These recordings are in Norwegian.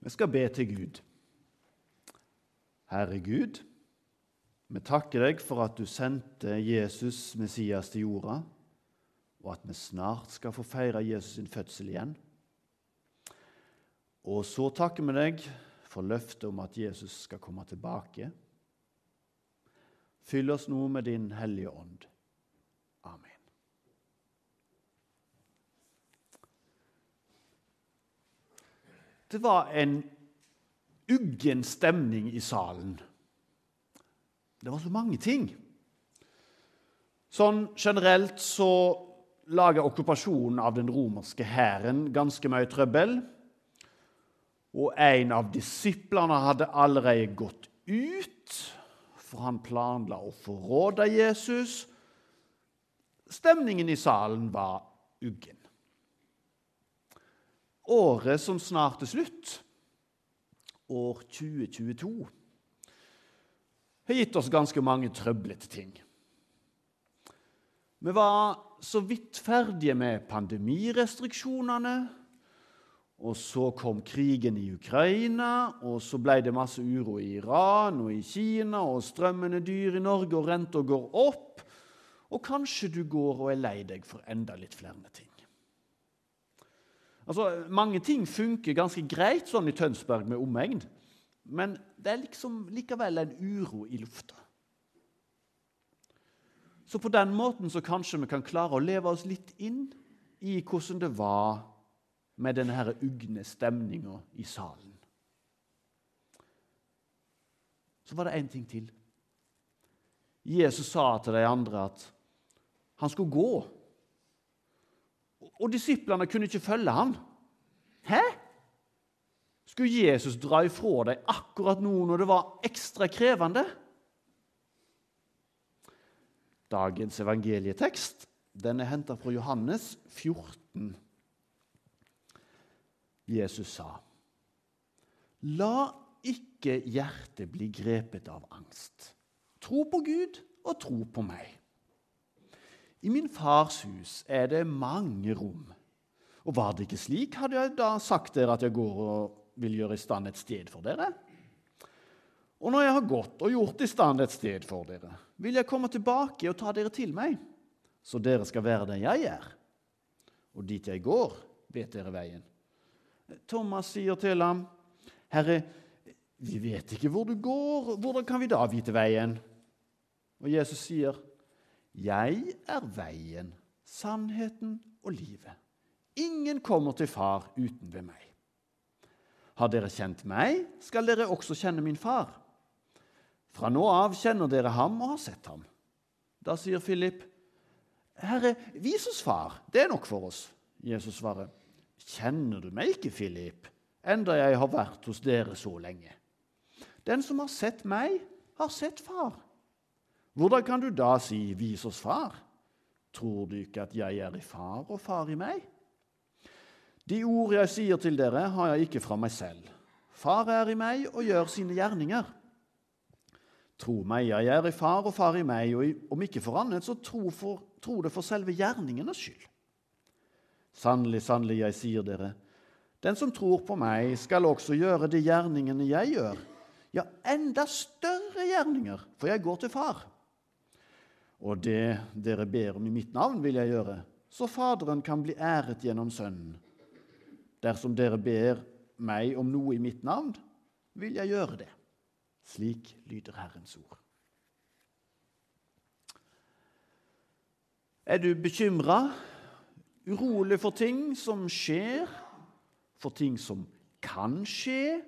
Vi skal be til Gud. Herre Gud, vi takker deg for at du sendte Jesus Messias til jorda, og at vi snart skal få feire Jesus sin fødsel igjen. Og så takker vi deg for løftet om at Jesus skal komme tilbake. Fyll oss nå med din Hellige Ånd. Det var en uggen stemning i salen. Det var så mange ting. Sånn generelt så laga okkupasjonen av den romerske hæren ganske mye trøbbel. Og en av disiplene hadde allerede gått ut, for han planla å forråde Jesus. Stemningen i salen var uggen. Året som snart er slutt, år 2022, har gitt oss ganske mange trøblete ting. Vi var så vidt ferdige med pandemirestriksjonene. Og så kom krigen i Ukraina, og så ble det masse uro i Iran og i Kina, og strømmen er dyr i Norge, og renta går opp. Og kanskje du går og er lei deg for enda litt flere ting. Altså, Mange ting funker ganske greit sånn i Tønsberg med omegn, men det er liksom likevel en uro i lufta. Så på den måten så kanskje vi kan klare å leve oss litt inn i hvordan det var med denne her ugne stemninga i salen. Så var det én ting til. Jesus sa til de andre at han skulle gå. Og disiplene kunne ikke følge ham. Hæ? Skulle Jesus dra ifra dem akkurat nå når det var ekstra krevende? Dagens evangelietekst den er henta fra Johannes 14. Jesus sa, La ikke hjertet bli grepet av angst. Tro på Gud og tro på meg. I min fars hus er det mange rom. Og var det ikke slik, hadde jeg da sagt dere at jeg går og vil gjøre i stand et sted for dere. Og når jeg har gått og gjort i stand et sted for dere, vil jeg komme tilbake og ta dere til meg, så dere skal være der jeg er. Og dit jeg går, vet dere veien. Thomas sier til ham, Herre, vi vet ikke hvor du går, hvordan kan vi da vite veien? Og Jesus sier, Jeg er veien, sannheten og livet. Ingen kommer til far uten ved meg. Har dere kjent meg, skal dere også kjenne min far. Fra nå av kjenner dere ham og har sett ham. Da sier Philip, Herre, vis oss far, det er nok for oss. Jesus svarer, Kjenner du meg ikke, Philip, enda jeg har vært hos dere så lenge? Den som har sett meg, har sett far. Hvordan kan du da si, vis oss far? Tror du ikke at jeg er i far og far i meg? De ord jeg sier til dere, har jeg ikke fra meg selv. Far er i meg og gjør sine gjerninger. Tro meg, jeg er i far og far i meg, og om ikke for annet, så tro, for, tro det for selve gjerningenes skyld. Sannelig, sannelig, jeg sier dere, den som tror på meg, skal også gjøre de gjerningene jeg gjør, ja, enda større gjerninger, for jeg går til far. Og det dere ber om i mitt navn, vil jeg gjøre, så Faderen kan bli æret gjennom Sønnen. Dersom dere ber meg om noe i mitt navn, vil jeg gjøre det. Slik lyder Herrens ord. Er du bekymra, urolig for ting som skjer, for ting som kan skje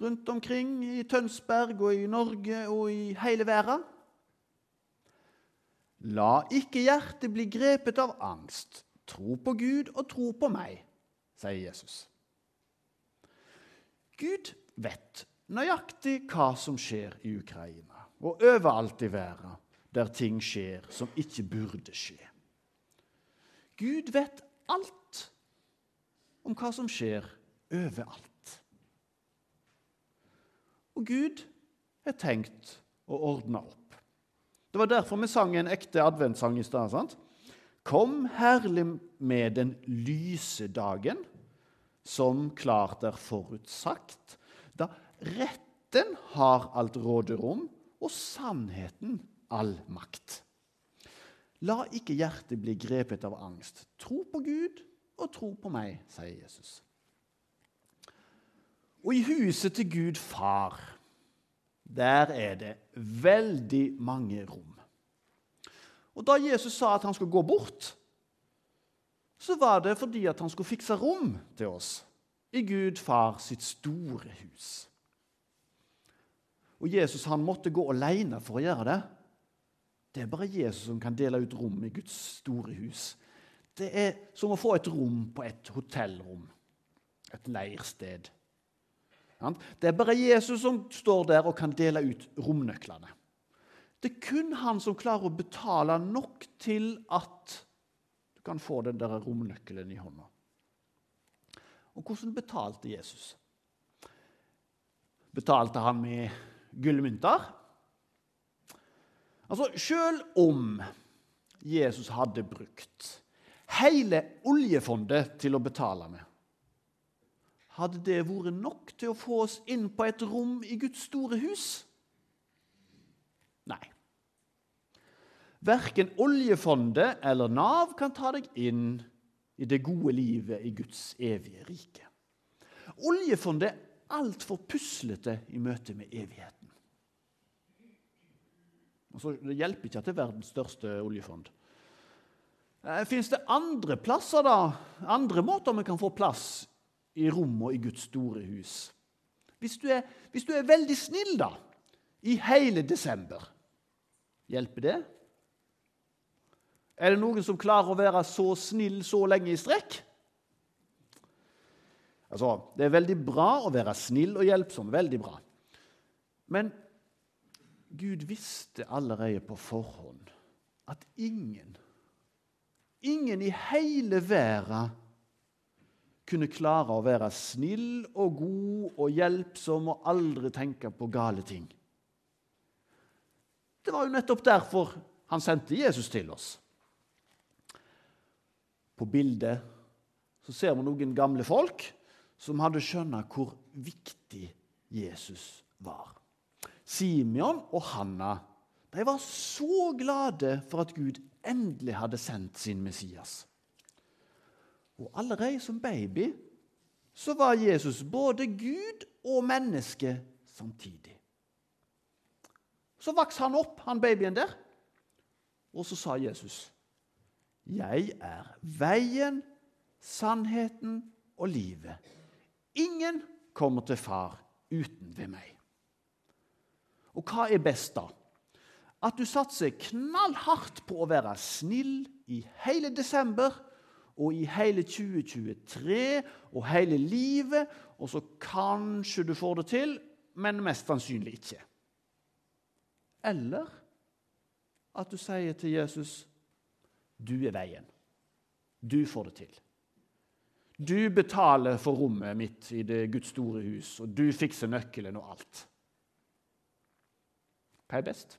rundt omkring i Tønsberg og i Norge og i hele verden? La ikke hjertet bli grepet av angst. Tro på Gud og tro på meg sier Jesus. Gud vet nøyaktig hva som skjer i Ukraina, og overalt i verden der ting skjer som ikke burde skje. Gud vet alt om hva som skjer overalt. Og Gud har tenkt å ordne opp. Det var derfor vi sang en ekte adventssang i stad. Kom herlig med den lyse dagen. som klart er forutsagt, da retten har alt råderom og sannheten all makt. La ikke hjertet bli grepet av angst. Tro på Gud og tro på meg, sier Jesus. Og i huset til Gud far, der er det veldig mange rom. Og da Jesus sa at han skulle gå bort, så var det fordi at han skulle fikse rom til oss i Gud far sitt store hus. Og Jesus han måtte gå alene for å gjøre det. Det er bare Jesus som kan dele ut rom i Guds store hus. Det er som å få et rom på et hotellrom, et leirsted. Det er bare Jesus som står der og kan dele ut romnøklene. Det er kun han som klarer å betale nok til at du kan få den der romnøkkelen i hånda. Og hvordan betalte Jesus? Betalte han med gullmynter? Altså, Selv om Jesus hadde brukt hele oljefondet til å betale med, hadde det vært nok til å få oss inn på et rom i Guds store hus? Nei. Verken oljefondet eller Nav kan ta deg inn i det gode livet i Guds evige rike. Oljefondet er altfor puslete i møte med evigheten. Altså, det hjelper ikke at det er verdens største oljefond. Eh, Fins det andre plasser, da? Andre måter vi kan få plass i rommet i Guds store hus? Hvis du, er, hvis du er veldig snill, da, i hele desember, hjelper det? Er det noen som klarer å være så snill så lenge i strekk? Altså, Det er veldig bra å være snill og hjelpsom. Veldig bra. Men Gud visste allerede på forhånd at ingen, ingen i hele verden kunne klare å være snill og god og hjelpsom og aldri tenke på gale ting. Det var jo nettopp derfor han sendte Jesus til oss. På bildet så ser vi noen gamle folk som hadde skjønna hvor viktig Jesus var. Simeon og Hanna de var så glade for at Gud endelig hadde sendt sin Messias. Og allerede som baby så var Jesus både Gud og menneske samtidig. Så vokste han opp, han babyen der, og så sa Jesus, 'Jeg er veien, sannheten og livet.' Ingen kommer til Far uten ved meg. Og hva er best, da? At du satser knallhardt på å være snill i hele desember og i hele 2023 og hele livet, og så kanskje du får det til, men mest sannsynlig ikke. Eller at du sier til Jesus du er veien. Du får det til. Du betaler for rommet mitt i det Guds store hus, og du fikser nøkkelen og alt. Hva er best?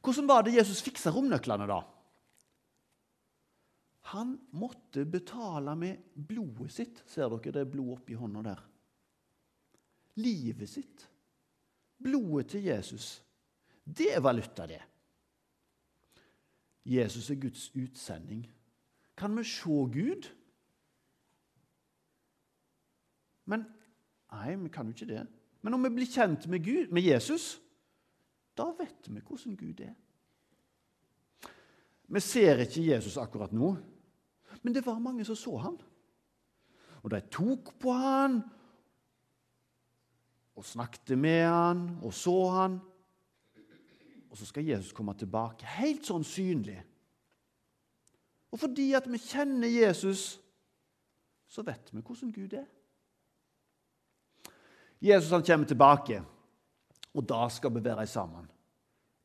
Hvordan var det Jesus fiksa romnøklene, da? Han måtte betale med blodet sitt. Ser dere det blod oppi hånda der? Livet sitt. Blodet til Jesus. Det er valuta, det. Jesus er Guds utsending. Kan vi se Gud? Men Nei, vi kan jo ikke det. Men om vi blir kjent med, Gud, med Jesus, da vet vi hvordan Gud er. Vi ser ikke Jesus akkurat nå, men det var mange som så han. Og de tok på han og snakket med han og så han. Og så skal Jesus komme tilbake, helt sånn synlig. Og fordi at vi kjenner Jesus, så vet vi hvordan Gud er. Jesus han kommer tilbake. Og da skal vi være sammen.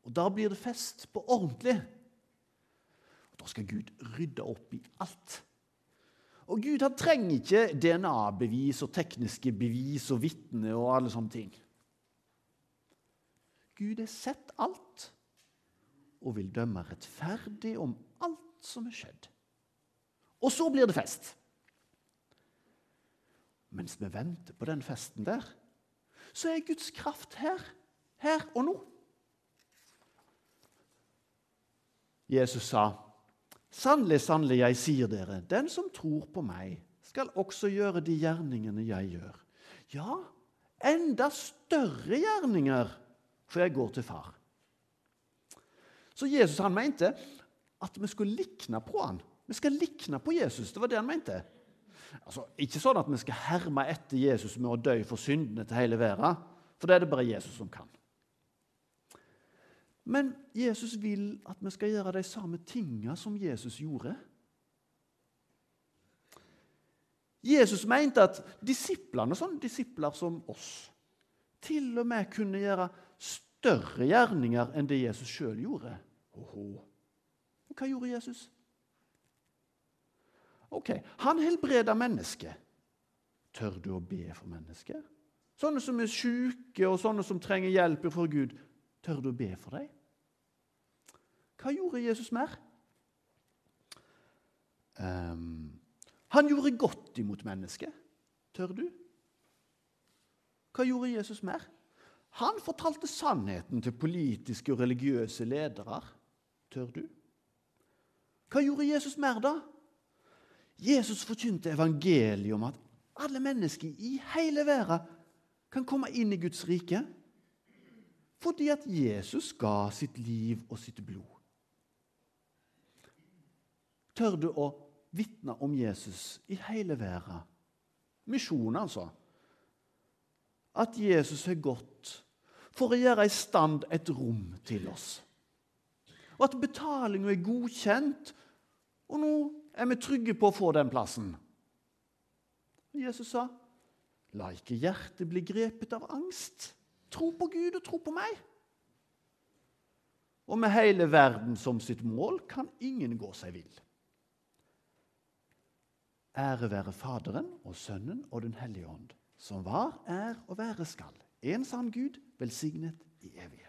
Og da blir det fest på ordentlig. Da skal Gud rydde opp i alt. Og Gud han trenger ikke DNA-bevis og tekniske bevis og vitner og alle sånne ting. Gud har sett alt og vil dømme rettferdig om alt som er skjedd. Og så blir det fest. mens vi venter på den festen der, så er Guds kraft her. Her og nå. Jesus sa, 'Sannelig, sannelig, jeg sier dere, den som tror på meg, skal også gjøre de gjerningene jeg gjør.' Ja, enda større gjerninger, for jeg går til far. Så Jesus han mente at vi skulle likne på han. Vi skal likne på Jesus. Det var det han mente. Altså, ikke sånn at vi skal herme etter Jesus med å dø for syndene til hele verden, for det er det bare Jesus som kan. Men Jesus vil at vi skal gjøre de samme tinga som Jesus gjorde. Jesus mente at disiplene, sånne disipler som oss, til og med kunne gjøre større gjerninger enn det Jesus sjøl gjorde. Oho. Hva gjorde Jesus? Ok, Han helbreda mennesket. Tør du å be for mennesket? Sånne som er syke, og sånne som trenger hjelp fra Gud. Tør du å be for dem? Hva gjorde Jesus mer? Um, han gjorde godt imot mennesket. Tør du? Hva gjorde Jesus mer? Han fortalte sannheten til politiske og religiøse ledere. Tør du? Hva gjorde Jesus mer, da? Jesus forkynte evangeliet om at alle mennesker i hele verden kan komme inn i Guds rike fordi at Jesus ga sitt liv og sitt blod. Tør du å vitne om Jesus i hele verden? Misjon, altså. At Jesus har gått for å gjøre i stand et rom til oss. Og at betalinga er godkjent, og nå er vi trygge på å få den plassen. Jesus sa, 'La ikke hjertet bli grepet av angst.' Tro på Gud og tro på meg. Og med hele verden som sitt mål kan ingen gå seg vill. Ære være Faderen og Sønnen og Den hellige ånd, som var, er og være skal. En sann Gud, velsignet i evighet.